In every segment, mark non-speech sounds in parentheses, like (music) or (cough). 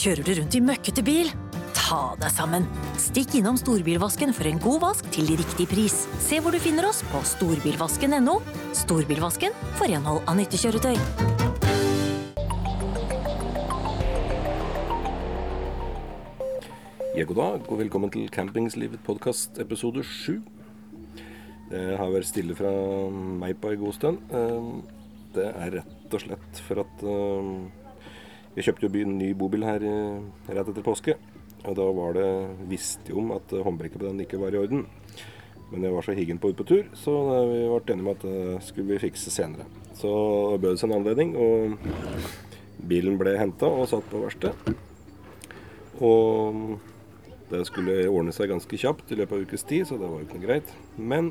Kjører du rundt i møkkete bil? Ta deg sammen. Stikk innom Storbilvasken for en god vask til riktig pris. Se hvor du finner oss på storbilvasken.no. Storbilvasken for renhold av nyttekjøretøy. Ja, god dag, og velkommen til Campingslivet podkast episode sju. Det har vært stille fra meg på en god stund. Eh, Det er rett og slett for at eh, jeg kjøpte jo en ny bobil her eh, rett etter påske. Og da var det visste jo om at håndbrekket på den ikke var i orden. Men jeg var så higen på ut på tur, så vi ble enige om at det skulle vi fikse senere. Så bød det seg en anledning, og bilen ble henta og satt på verksted. Og det skulle ordne seg ganske kjapt i løpet av ukes tid, så det var jo ikke noe greit. Men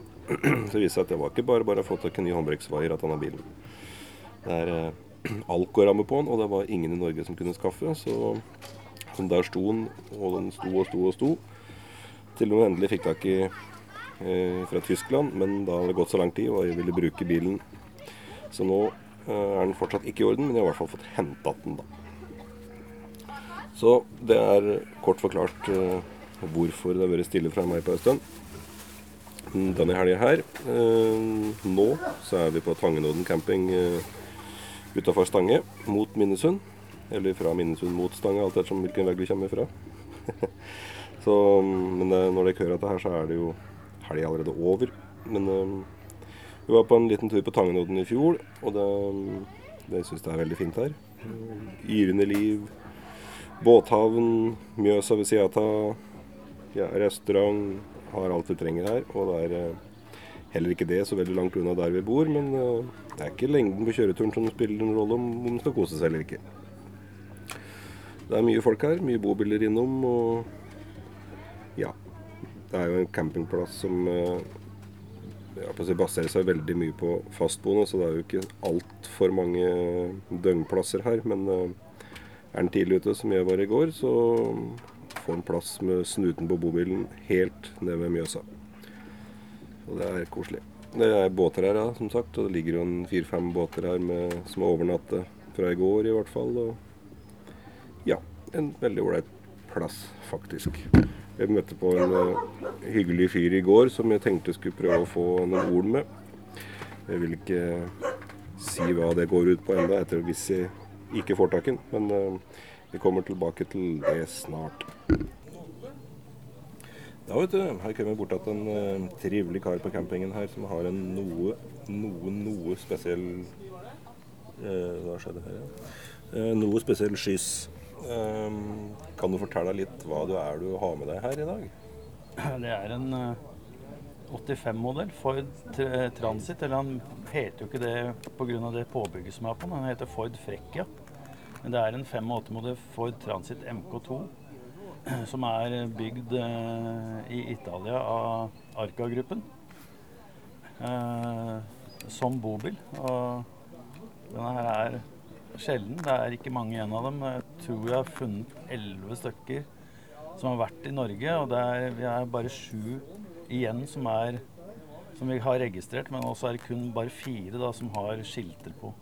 så det seg at det var ikke bare bare å få tak i ny håndbrekksvaier av denne bilen. Det er eh, alkoramme på den, og det var ingen i Norge som kunne skaffe. Så så der sto den, og den sto og sto og sto. Til hun endelig fikk tak i eh, fra Tyskland, men da hadde det gått så lang tid, og jeg ville bruke bilen. Så nå eh, er den fortsatt ikke i orden, men jeg har i hvert fall fått henta den, da. Så det er kort forklart eh, hvorfor det har vært stille fra meg på en stund. Denne helga her eh, Nå så er vi på Tangenodden camping eh, utafor Stange, mot Minnesund. Eller fra Minnesund mot Stange, alt ettersom hvilken vei du kommer fra. (laughs) så, men eh, når dere hører dette her, så er det jo helga allerede over. Men vi var på en liten tur på Tangenodden i fjor, og det, det syns jeg er veldig fint her. Yrende liv. Båthavn, Mjøsa ved sida av. Ja, restaurant. Har alt vi trenger her. Og det er eh, heller ikke det så veldig langt unna der vi bor, men eh, det er ikke lengden på kjøreturen som spiller en rolle om om man skal kose seg eller ikke. Det er mye folk her, mye bobiler innom, og ja. Det er jo en campingplass som eh, ja, baserer seg veldig mye på fastboende, så det er jo ikke altfor mange døgnplasser her. Men er den tidlig ute, som jeg var i går, så får en plass med snuten på bobilen helt ned ved Mjøsa. Og det er koselig. Det er båter her, ja, som sagt. Og det ligger jo en fire-fem båter her med, som har overnattet fra i går, i hvert fall. Og ja, en veldig ålreit plass, faktisk. Jeg møtte på en uh, hyggelig fyr i går som jeg tenkte skulle prøve å få noen ord med. Jeg vil ikke si hva det går ut på etter hvis jeg ikke får tak i den. Men eh, vi kommer tilbake til det snart. Ja, vet du, her kommer vi bort til en uh, trivelig kar på campingen her som har en noe, noe, noe spesiell uh, Hva skjedde her, ja? Uh, noe spesiell skyss. Kan du fortelle litt hva du er du har med deg her i dag? Det er en eh, 85-modell Ford Transit. Eller han heter jo ikke det pga. det påbygget som er på den. Han heter Ford Freccia. Men det er en 85-modell Ford Transit MK2 (clears throat) som er bygd eh, i Italia av Arca-gruppen. Eh, som bobil. Og denne her er sjelden. Det er ikke mange igjen av dem. Jeg tror jeg har funnet elleve stykker som har vært i Norge. Og det er, vi er bare sju igjen som, er, som vi har registrert. Men også er det kun bare fire da, som har skilter på.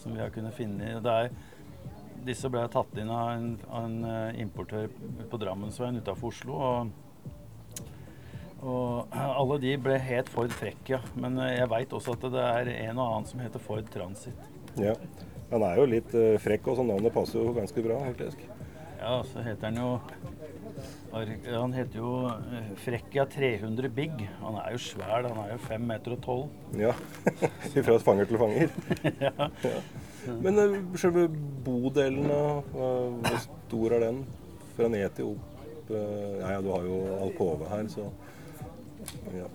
Som vi har kunnet finne. Det er, disse ble tatt inn av en, av en eh, importør på Drammensveien utafor Oslo. Og, og alle de ble het Ford Freccia. Men eh, jeg veit også at det er en og annen som heter Ford Transit. Ja. Han er jo litt eh, frekk, og så navnet passer jo ganske bra, faktisk. Ja, så heter han jo Han heter jo Frekkia 300 Big. Han er jo svær. Han er jo 5 meter og 12. Ja. (laughs) Fra fanger til fanger. (laughs) ja. Men uh, selve bodelen, hvor stor er den? Fra ned til opp eh, Ja, ja, du har jo alkove her, så ja.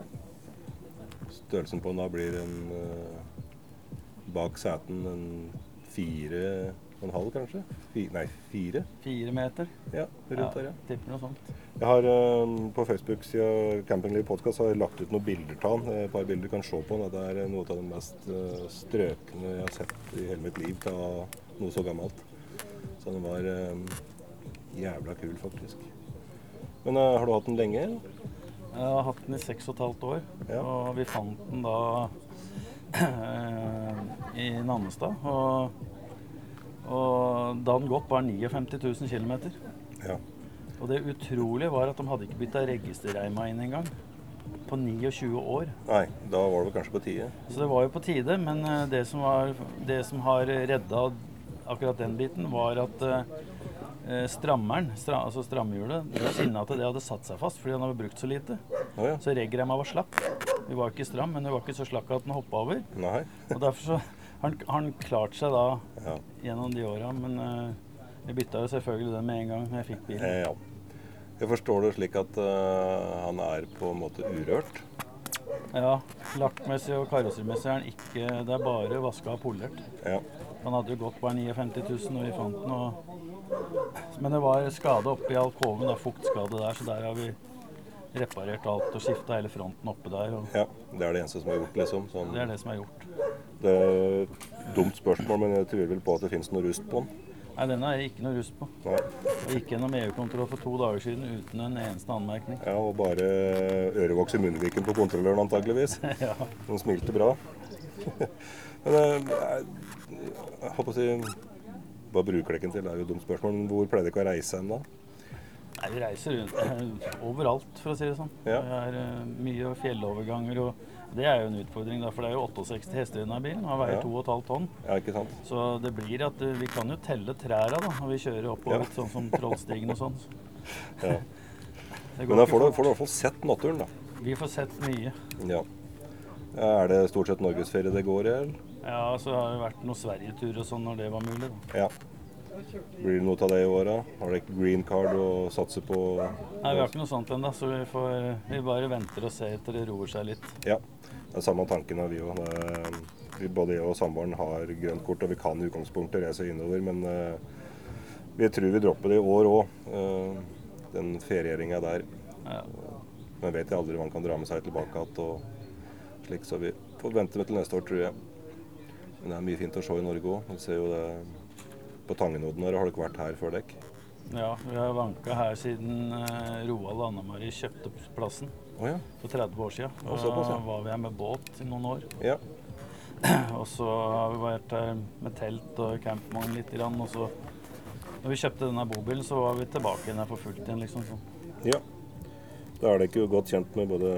Størrelsen på den da blir en eh, Bak seten en fire og en halv, kanskje? Fi, nei, fire? Fire meter. Ja, rundt der, ja. Tipper noe sånt. Jeg har eh, På Facebook-sida Campingliv podcast har jeg lagt ut noen bilder av den. Et par bilder du kan se på. den. Det er eh, noe av det mest eh, strøkne jeg har sett i hele mitt liv av noe så gammelt. Så den var eh, jævla kul, faktisk. Men eh, har du hatt den lenge? eller? Jeg har hatt den i seks og et halvt år. Ja. Og vi fant den da (clears throat) eh, i Nannestad. Og, og da den gått var 59 000 km. Ja. Og det utrolige var at de hadde ikke bytta registerreima inn engang. På 29 år. Nei, da var det kanskje på tide. Så det var jo på tide, men eh, det som, var, det som har redda akkurat den biten, var at eh, strammeren, stra, altså stramhjulet, skinna til det hadde satt seg fast fordi han hadde brukt så lite. Oh, ja. Så regremma var slapp. Vi var ikke stram, men vi var ikke så slakk at den hoppa over. Nei. Og derfor så han, han klarte seg da Ja. gjennom de åra. Men uh, jeg bytta jo selvfølgelig den med en gang når jeg fikk bilen. Eh, ja. Jeg forstår det slik at uh, han er på en måte urørt. Ja, Lakkmessig og karosserimessig er han ikke Det er bare vaska og polert. Ja. Han hadde jo gått bare 59 000 når vi fant den. Og... Men det var skade oppe i alkoven, da, fuktskade der, så der har vi reparert alt og skifta hele fronten oppe der. Og ja. Det er det eneste som er gjort, liksom. Sånn, det er det som er gjort. Det er et dumt spørsmål, men jeg tviler vel på at det finnes noe rust på den. Nei, denne er ikke noe rust på. Nei. Jeg gikk gjennom EU-kontroll for to dager siden uten en eneste anmerkning. Ja, og bare ørevoks i munnviken på kontrolløren antageligvis. (laughs) ja. Den smilte bra. (laughs) Men eh, jeg, jeg håper å si Hva bruker dere den til? Det er jo et dumt spørsmål. Men hvor pleier dere å reise hen da? Nei, vi reiser rundt eh, overalt, for å si det sånn. Ja. Det er eh, mye fjelloverganger, og det er jo en utfordring, da, for det er jo 68 hester i denne bilen. Han veier Ja. 2,5 tonn. Ja, ikke sant? Så det blir at eh, vi kan jo telle trærne da, når vi kjører oppover, Ja. sånn som Trollstigen og sånn. Ja. Men da får du, får du i hvert fall sett naturen, da. Vi får sett mye. Ja. Er det stort sett norgesferie det går i? Ja, så har det vært noen sverigeturer og sånn når det var mulig. Da. Ja. Blir det noe av det i åra? Har dere green card og satser på Nei, vi har ikke noe sånt ennå, så vi, får, vi bare venter og ser til det roer seg litt. Ja. Det er samme tanken har vi òg. Både jeg og samboeren har grønt kort, og vi kan i utgangspunktet reise innover. Men eh, vi tror vi dropper det i år òg, den ferieringa der. Ja. Men vet jeg aldri hva han kan dra med seg tilbake igjen så vi får vente med til neste år, tror jeg. Men det er mye fint å se i Norge òg. Vi ser jo det på Tangenodden her, har dere vært her før dere? ja, vi har vanka her siden eh, Roald og Anne-Mari kjøpte plassen oh, ja. for 30 år siden. Å, såpass, ja. Da var vi her med båt i noen år. ja. (clears throat) Og så har vi vært her med telt og campvogn litt. Grann, og så når vi kjøpte denne bobilen, så var vi tilbake igjen her for fullt igjen. liksom sånn. Ja. Da er dere jo godt kjent med både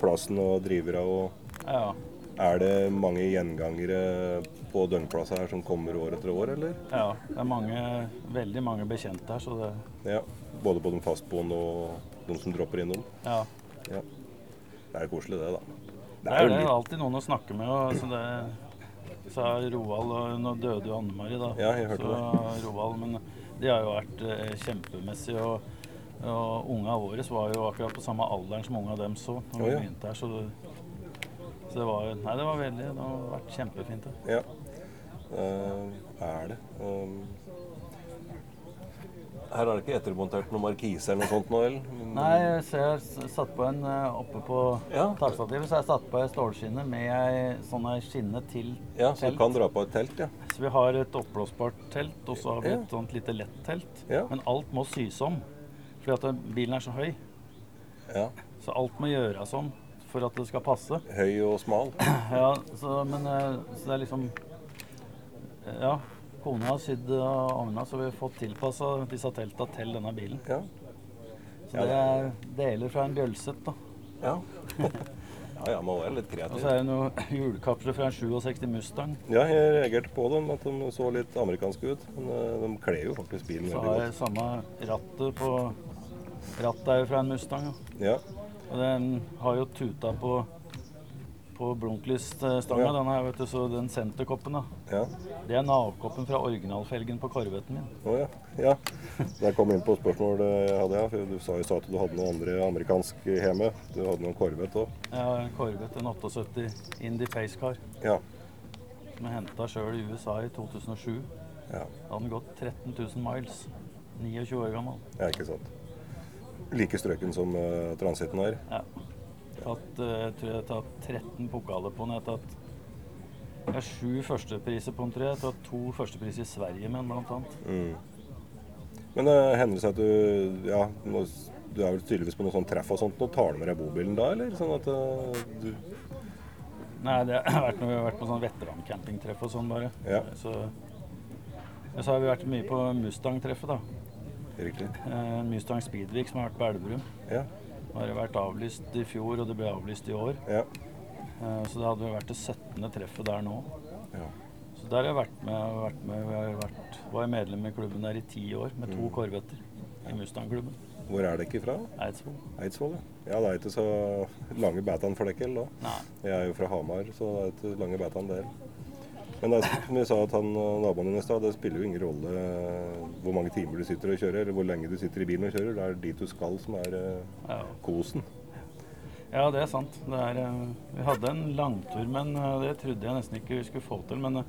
plassen og drivere. og Ja, Er det mange gjengangere på døgnplasser her som kommer år etter år, eller? ja. Det er mange, veldig mange bekjente her, så det Ja. Både på de fastboende og de som dropper innom. Ja. Ja. Det er koselig, det, da. Det er, jo det er alltid noen å snakke med. Og, så det sa Roald, og nå døde jo Anne-Mari, da. Ja, jeg hørte så, Roald, men de har jo vært eh, kjempemessige. Og, og unga våre var jo akkurat på samme alderen som unga dem så når oh, ja. begynte her. Så det, så det var Nei, det var veldig Det har vært kjempefint. det. Ja, Uh, er det. Um, her er det ikke ettermontert noen markise eller noe sånt nå, eller? Nei, så jeg har satt på en eh, oppe på Ja. takstativet, så jeg satt på ei stålskinne med ei sånn skinne til Ja, så du kan dra på et telt, ja. Så vi har et oppblåsbart telt, og så har vi Ja. et sånt lite lett-telt. Ja. Men alt må sys om, fordi at bilen er så høy. ja. Så alt må gjøres om for at det skal passe. Høy og smal. (clears throat) Ja, så, men eh, så det er liksom Ja, kona har sydd og ordna, så vi har fått tilpassa disse telta til denne bilen. Ja. Så Ja, det er deler fra en Bjølset, da. Ja, (laughs) ja, ja må være litt kreativ. Og så er det noen (clears throat) hjulkapsler fra en 67 Mustang. Ja, jeg reagerte på dem, at de så litt amerikanske ut. Men eh, de kler jo faktisk bilen veldig godt. Så har jeg samme rattet på Rattet er jo fra en Mustang. Ja. Ja, Og den har jo tuta på på blunklysstanga, Ja. den her, vet du, så den senterkoppen, da. ja. Det er navkoppen fra originalfelgen på korvetten min. Å ja. ja. Jeg kom inn på spørsmålet jeg hadde, ja. For du sa jo at du hadde noe andre amerikansk hjemme. Du hadde noen Corvette òg. Ja, en Corvette, en 78 Indy Pacecar, Ja. som jeg henta sjøl i USA i 2007. ja. Da hadde den gått 13 000 miles. 29 år gammel. Ja, ikke sant. Like strøken som uh, transiten her. Ja. Tatt, uh, tror jeg har tatt 13 pokaler på den. Jeg har tatt jeg har sju førstepriser på den, tror jeg. Jeg har tatt to førstepriser i Sverige med den, blant annet. Mm. Men det hender det seg at du Ja, nå du er vel tydeligvis på noe sånn treff og sånt. Nå tar du med deg bobilen da, eller? Sånn at uh, du Nei, det har vært, når vi har vært på sånn veterancampingtreff og sånn bare. Ja. Så, så har vi vært mye på Mustang-treffet, da. Riktig. Eh, Mustang Speedweek som har vært på Elverum. Ja. Nå har det vært avlyst i fjor, og det ble avlyst i år. Ja. Eh, så det hadde vært det 17. treffet der nå. ja. Så der har jeg vært med. Vært med jeg har vært, var jeg medlem i klubben der i ti år med to korvetter i Mustang-klubben. Hvor er dere fra? Eidsvoll. Eidsvoll, ja. Ja, det er ikke så (laughs) lange betaen for dere da. Nei. Jeg er jo fra Hamar, så det er ikke lange betaen der. Men det er, som vi sa at han, eh, naboen din i stad, det spiller jo ingen rolle eh, hvor mange timer du sitter og kjører, eller hvor lenge du sitter i bilen og kjører. Det er dit du skal som er eh, Ja. kosen. Ja, det er sant. Det er, vi hadde en langtur, men det trodde jeg nesten ikke vi skulle få til. Men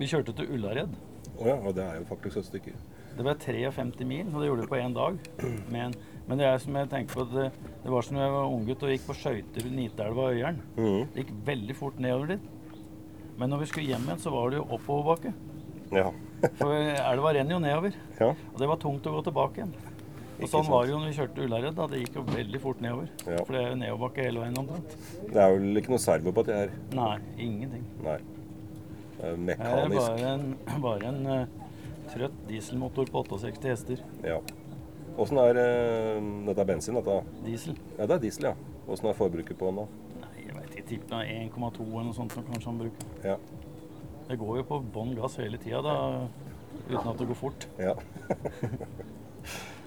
vi kjørte til Ullared. Å ja, og det er jo faktisk et stykke. Det ble 53 mil, og det gjorde vi på én dag. (clears throat) En, men det er som jeg tenker på, det, det var som da jeg var unggutt og gikk på skøyter i Nitelva og Øyeren. Mm. Det gikk veldig fort nedover dit. Men når vi skulle hjem igjen, så var det jo oppoverbakke. Ja. (laughs) For elva renner jo nedover. ja. Og det var tungt å gå tilbake igjen. Og Ikke sånn sant. var det jo når vi kjørte Ullared. da. Det gikk jo veldig fort nedover. Ja. For det er jo nedoverbakke hele veien omtrent. Det er vel ikke noe servo på dette her? Nei, ingenting. Nei. Det er Her er mekanisk. bare en, (clears throat) bare en eh, trøtt dieselmotor på 68 hester. Ja. Åssen er eh, Dette er bensin, dette? Diesel. Ja, det er diesel, ja. Åssen er forbruket på den da? Nei, jeg vet ikke. Tipper det er 1,2 eller noe sånt som kanskje han bruker. Ja. Det går jo på bånn gass hele tida, da. Uten at det går fort. ja. (laughs)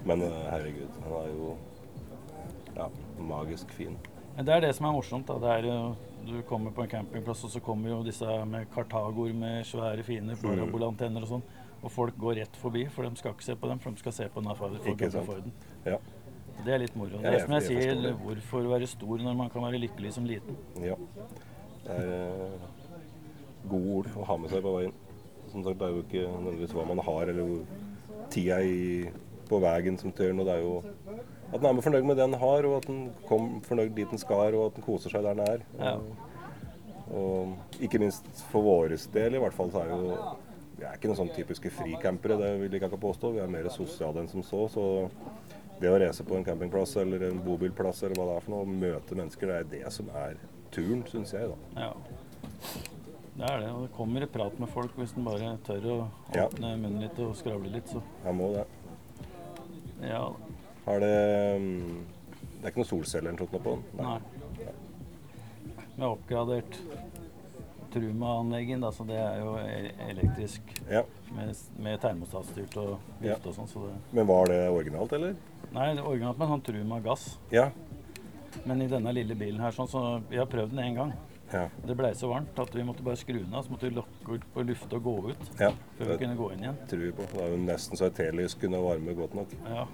Men eh, herregud, han er jo ja, magisk fin. Det er det som er morsomt. da. Det er, jo- du kommer på en campingplass, og så kommer jo disse med kartagoer med svære, fine Mm. parabolantenner og sånn. Og folk går rett forbi, for de skal ikke se på dem, for de skal se på den. Forden. Ja. Det er litt moro. Det er som jeg sier, hvorfor være stor når man kan være lykkelig som liten? ja. Det er eh, gode ord å ha med seg på veien. Som sagt, det er jo ikke nødvendigvis hva man har, eller hvor tida i, på veien som tør noe. Det er jo at en er med fornøyd med det en har, og at en kom fornøyd dit en skal, og at en koser seg der en er. Ja. Og ikke minst for vår del, i hvert fall, så er jo Vi er ikke noen sånn typiske fricampere, det vil jeg ikke påstå. Vi er mer sosiale enn som så. Så det å reise på en campingplass eller en bobilplass eller hva det er for noe, og møte mennesker, det er det som er turen, syns jeg, da. Ja. Det er det. Og det kommer i prat med folk hvis en bare tør å Ja. åpne munnen litt og skravle litt, så Jeg må det. ja. Har det mm, Det er ikke noe solceller eller noe på den? Nei. Vi har oppgradert Truma-anleggen, så det er jo elektrisk Ja. med, med termostatstyrt og Ja. og sånn. Så Men var det originalt, eller? nei, det er originalt med sånn Truma gass, Ja. men i denne lille bilen her, sånn, så vi har prøvd den én gang. Ja. Det blei så varmt at vi måtte bare skru den av, så måtte vi lukke ut på lufte og gå ut ja. før vi kunne gå inn igjen. tror vi på. Det er jo nesten så et telys kunne varme godt nok. Ja.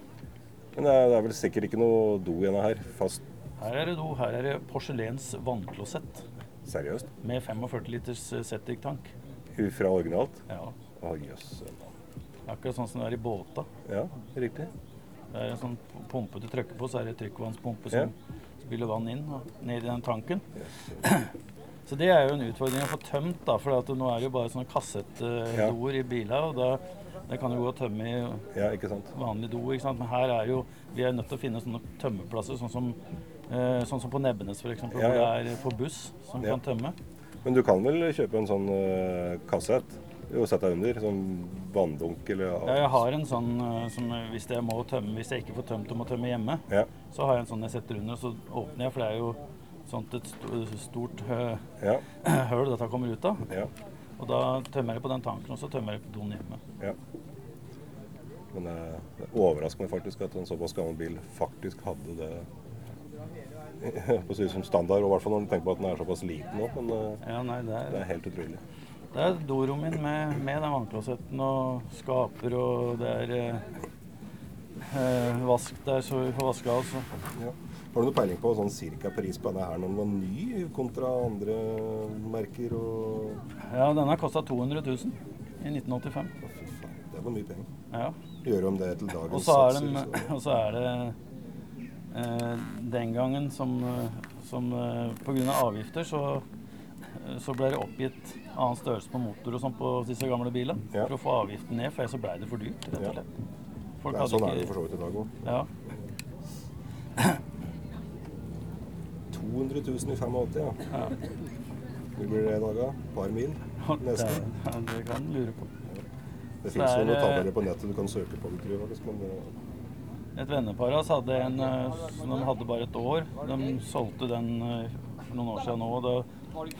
Men det er, det er vel sikkert ikke noe do igjen her. Fast Her er det do. Her er det porselens vannklosett seriøst. med 45 liters eh, septiktank. Fra originalt. Ja. Å, jøss. Akkurat sånn som det er i båta. Ja, riktig. Det er en sånn pumpe du trykker på, så er det trykkvannspumpe som spyler vann inn og ned i den tanken. Yes. (clears throat) Så det er jo en utfordring å få tømt, da, for at nå er det jo bare sånne Ja. i biler. og da det kan jo gå å tømme i Ja, vanlig do, ikke sant? men her er jo vi er nødt til å finne sånne tømmeplasser, sånn som, eh, sånn som på Nebbenes f.eks., Ja, hvor ja. det er for buss som Ja. kan tømme. Men du kan vel kjøpe en sånn uh, kassett og sette deg under? Sånn vanndunk eller alt. Ja, jeg har en sånn uh, som eh, hvis jeg må tømme, hvis jeg ikke får tømt og må tømme hjemme, Ja. så har jeg en sånn jeg setter under, og så åpner jeg, for det er jo sånt et stort hø Ja. (clears throat) høl dette kommer ut av. Ja. Og da tømmer jeg på den tanken, og så tømmer jeg på doen hjemme. ja. Men det overrasker meg faktisk at en såpass gammel bil faktisk hadde det (laughs) jeg på å si som standard, og i hvert fall når du tenker på at den er såpass liten nå. Men eh, Ja, nei, det det er, er helt utrolig. det er dorommet min med, med den vannklosetten og skaper, og det er eh, eh, vask der, så vi får vaska oss. Ja. Har du noe peiling på sånn cirka pris på denne her når den var ny, kontra andre merker? og... Ja, denne kosta 200 000 i 1985. Å, fy faen, det var mye penger. Ja. Gjøre om det til dagens sats. er, (laughs) og så er det Eh, den gangen som, eh, som eh, pga. Av avgifter så, så ble det oppgitt annen størrelse på motor og sånn på disse gamle bilene ja. for å få avgiften ned, for ellers så ble det for dyrt. rett og slett. Folk det er sånn er det for så vidt i dag òg. Ja. 200 000 i 85, ja. ja. Blir det i dag, da? Par mil? Nesten. Det, det kan du lure på. Det fins noen tabeller på nettet du kan søke på. Tror jeg, hvis man, et vennepar av oss hadde en eh, som de hadde bare et år. De solgte den eh, for noen år siden nå. Det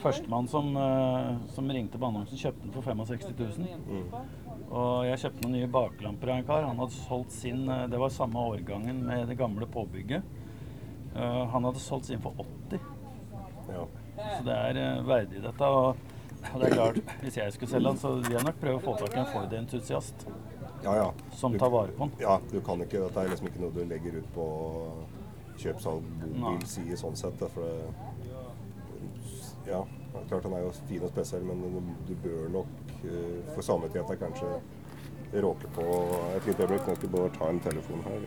Førstemann som, eh, som ringte på annonsen, kjøpte den for 65 000. mm. Og jeg kjøpte noen nye baklamper av en kar. Han hadde solgt sin Det var samme årgangen med det gamle påbygget. Han hadde solgt sin for 80, ja. så det er verdig dette. Og, det er klart, hvis jeg skulle selge den, så vil jeg nok prøve å få tak i en Ford-entusiast ja, ja. som Du- tar vare på den. Ja, du kan ikke, dette er liksom ikke noe du legger ut på kjøpsalg bobilside sånn sett. For det, ja, klart den er jo fin og spesiell, men du, du bør nok eh, for samvittigheten kanskje råke på et lite øyeblikk. Jeg skal bare ta en telefon her.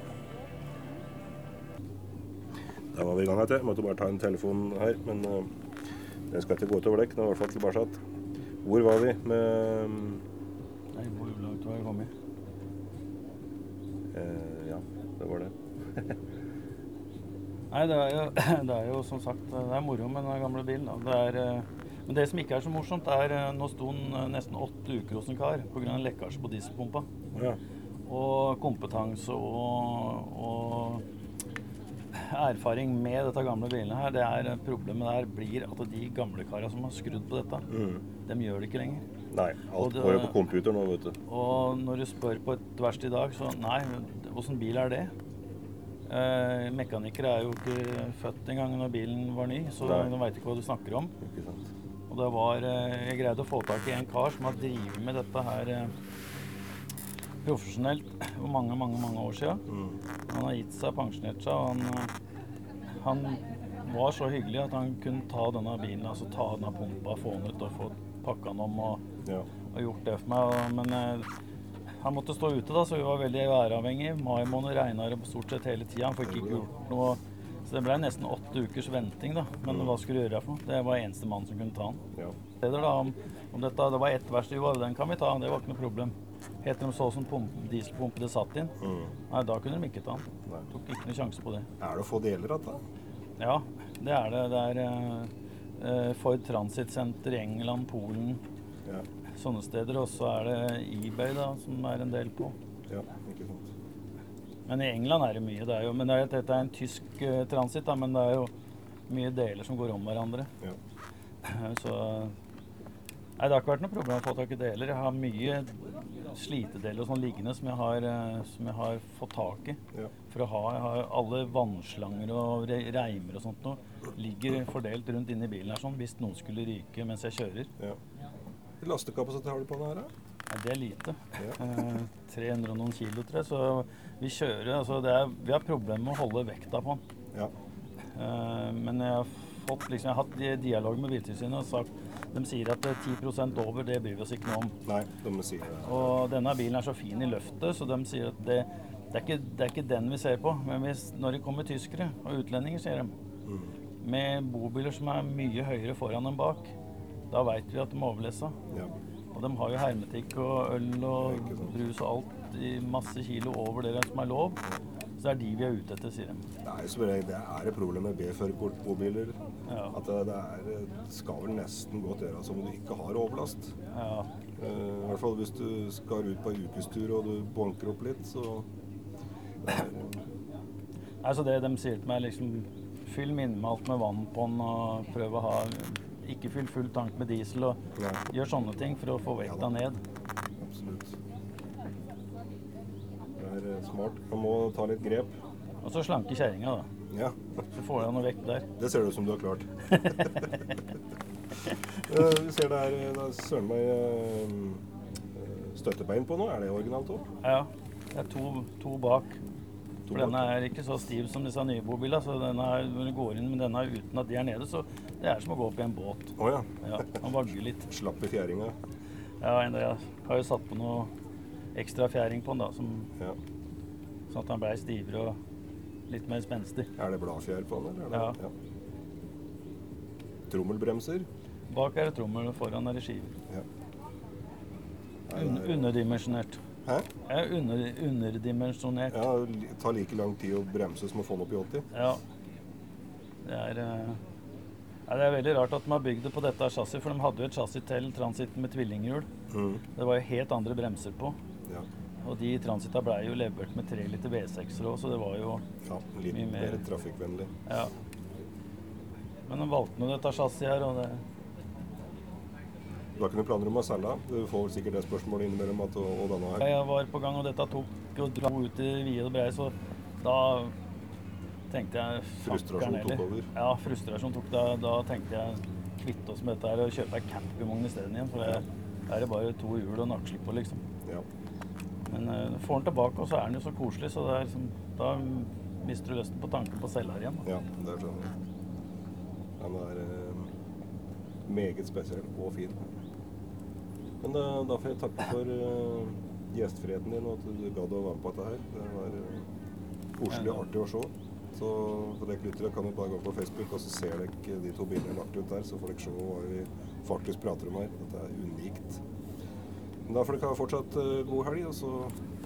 Da var vi i gang igjen. Jeg måtte bare ta en telefon her, men uh, den skal ikke gå utover dekk. Den er i hvert fall tilbake. Hvor var vi med Nei, hvor langt har jeg kommet? Eh, Ja, det var det. (laughs) Nei, det er, jo, (laughs) det er jo som sagt Det er moro med den gamle bilen. Det er, eh, men det som ikke er så morsomt, er eh, Nå sto den nesten åtte uker hos en kar pga. lekkasje på dieselpumpa. Ja. Og kompetanse og, og erfaring med dette gamle bilene her, det er problemet der blir at de gamle kara som har skrudd på dette, Mm. de gjør det ikke lenger. Nei, alt det- går jo på computer nå, vet du. Og når du spør på et verksted i dag, så nei, åssen bil er det? Eh, mekanikere er jo ikke født engang når bilen var ny, så Nei. de veit ikke hva du snakker om. Ikke sant? Og det var eh, Jeg greide å få tak i en kar som har drevet med dette her eh, profesjonelt for mange, mange mange år siden. Mm. Han har gitt seg, pensjonert seg, og han, eh, han var så hyggelig at han kunne ta denne bilen, altså ta denne pumpa, få den ut og få pakka den om og, Ja. og gjort det for meg. og- Men eh, han måtte stå ute, da, så vi var veldig væravhengig. Mai måned regna det stort sett hele tida. Han fikk ikke gjort noe. Så det ble nesten åtte ukers venting, da. Men hva skulle du gjøre for noe? Det var eneste mann som kunne ta den. ja. Det, da, om, om dette, det var ett verksted, den kan vi ta, det var ikke noe problem. Heter de så som dieselpumpe det satt inn? Mm. Nei, da kunne de ikke ta den. Nei. Tok ikke noe sjanse på det. Er det å få deler av det? Ja, det er det. Det er eh, eh, Ford Transit Center i England, Polen, Ja. sånne steder. Og så er det eBay da, som er en del på. ja, ikke sant. Men i England er det mye. Det er jo, men det er, dette er en tysk uh, transit, da, men det er jo mye deler som går om hverandre. Ja. (clears throat) Så Nei, det har ikke vært noe problem å få tak i deler. Jeg har mye slitedeler og sånn liggende som jeg har, eh, som jeg har fått tak i. Ja. For å ha, jeg har alle vannslanger og re reimer og sånt noe ligger fordelt rundt inni bilen her sånn, hvis noen skulle ryke mens jeg kjører. ja. Lastekapasitet har du på den her, da? Ja, det er lite. Ja. (laughs) Eh, 300 og noen kilo, tror jeg. Så vi kjører altså det er, Vi har problemer med å holde vekta på den. Ja. Eh, men jeg har fått liksom, jeg har hatt di- dialog med Biltilsynet og sagt de sier at det er 10 over, det bryr vi oss ikke noe om. Nei, de sier det. Og denne bilen er så fin i løftet, så de sier at det, det, er, ikke, det er ikke den vi ser på. Men hvis, når det kommer tyskere og utlendinger, sier de, Mm. med bobiler som er mye høyere foran enn bak, da veit vi at de er overlessa. Ja. Og de har jo hermetikk og øl og brus og alt i masse kilo over det som er lov. Så det er de vi er ute etter, sier de. Det er regel- det er et problem med B-førerkortmobiler. Ja. At det, det, er, det skal vel nesten godt gjøres som om du ikke har overlast. Ja. Uh, I hvert fall hvis du skal ut på en ukestur og du banker opp litt, så Nei, Altså det de sier til meg, liksom Fyll minimalt med vann på den og prøv å ha Ikke fyll full tank med diesel og Ja. gjør sånne ting for å få vekta Ja ned. Absolutt. Det er eh, smart. Man må ta litt grep. Og så slanke kjerringa, da. Ja, Så får jeg noe vekt der. det ser det ut som du har klart. (laughs) Eh, vi ser det eh, det er søren meg støttebein på nå. Er det originalt òg? Ja. Det er to, to bak. To For denne er ikke så stiv som disse nye bobilene. Så denne når du går inn med denne uten at de er nede, så det er som å gå opp i en båt. Å ja. Ja, Han vagger litt. Slapp i fjæringa. Ja, enda jeg har jo satt på noe ekstra fjæring på den, da, som, Ja. sånn at han blei stivere og litt mer spenstig. Er det bladfjær på den? Eller? Ja. Ja. Trommelbremser. Bak er det trommel, og foran er det skiver. Ja. Un er- underdimensjonert. Hæ? Er under, underdimensjonert. Ja, det tar like lang tid å bremse som å få den opp i 80. Ja. Det er eh, Ja, det er veldig rart at de har bygd det på dette chassiset, for de hadde jo et chassis til transiten med tvillinghjul. Mm. Det var jo helt andre bremser på. Ja. Og de transita blei jo levert med 3 liter V6-er òg, så det var jo ja. Litt Mye mer. mer trafikkvennlig. Ja. Men de valgte nå dette chassiset her, og det Du har ikke noen planer om å selge? Du får vel sikkert det spørsmålet innimellom at og, og denne her. Jeg var på gang, og dette tok og dro ut i vide og breie, så da tenkte jeg Frustrasjon tok over? Ja, frustrasjon tok da, da tenkte jeg kvitte oss med dette her og kjøpe ei campingvogn isteden igjen. For det, det er det bare to hjul og nakkeslipp på, liksom. Ja. Men uh, får den tilbake, og så er den jo så koselig, så det er liksom, da mister du lysten på tanken på å selge her igjen. Da. ja, det skjønner jeg. Den er uh, meget spesiell og fin. Men da, da får jeg takke for uh, gjestfriheten din og at du gadd å være med på dette her. Det var uh, koselig og artig å se. Så for dere lyttere kan jo bare gå på Facebook og så ser dere de to bildene lagt ut der, så får dere se hva vi faktisk prater om her. Dette er unikt. Men da får dere ha fortsatt eh, god helg, og så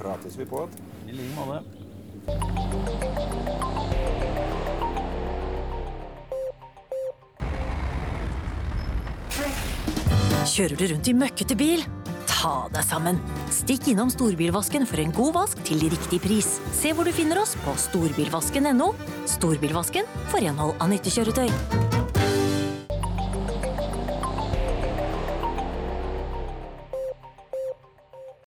prates vi på igjen. I like måte. Kjører du rundt i møkkete bil? Ta deg sammen! Stikk innom storbilvasken for en god vask til riktig pris. Se hvor du finner oss på storbilvasken.no. Storbilvasken for renhold av nyttekjøretøy.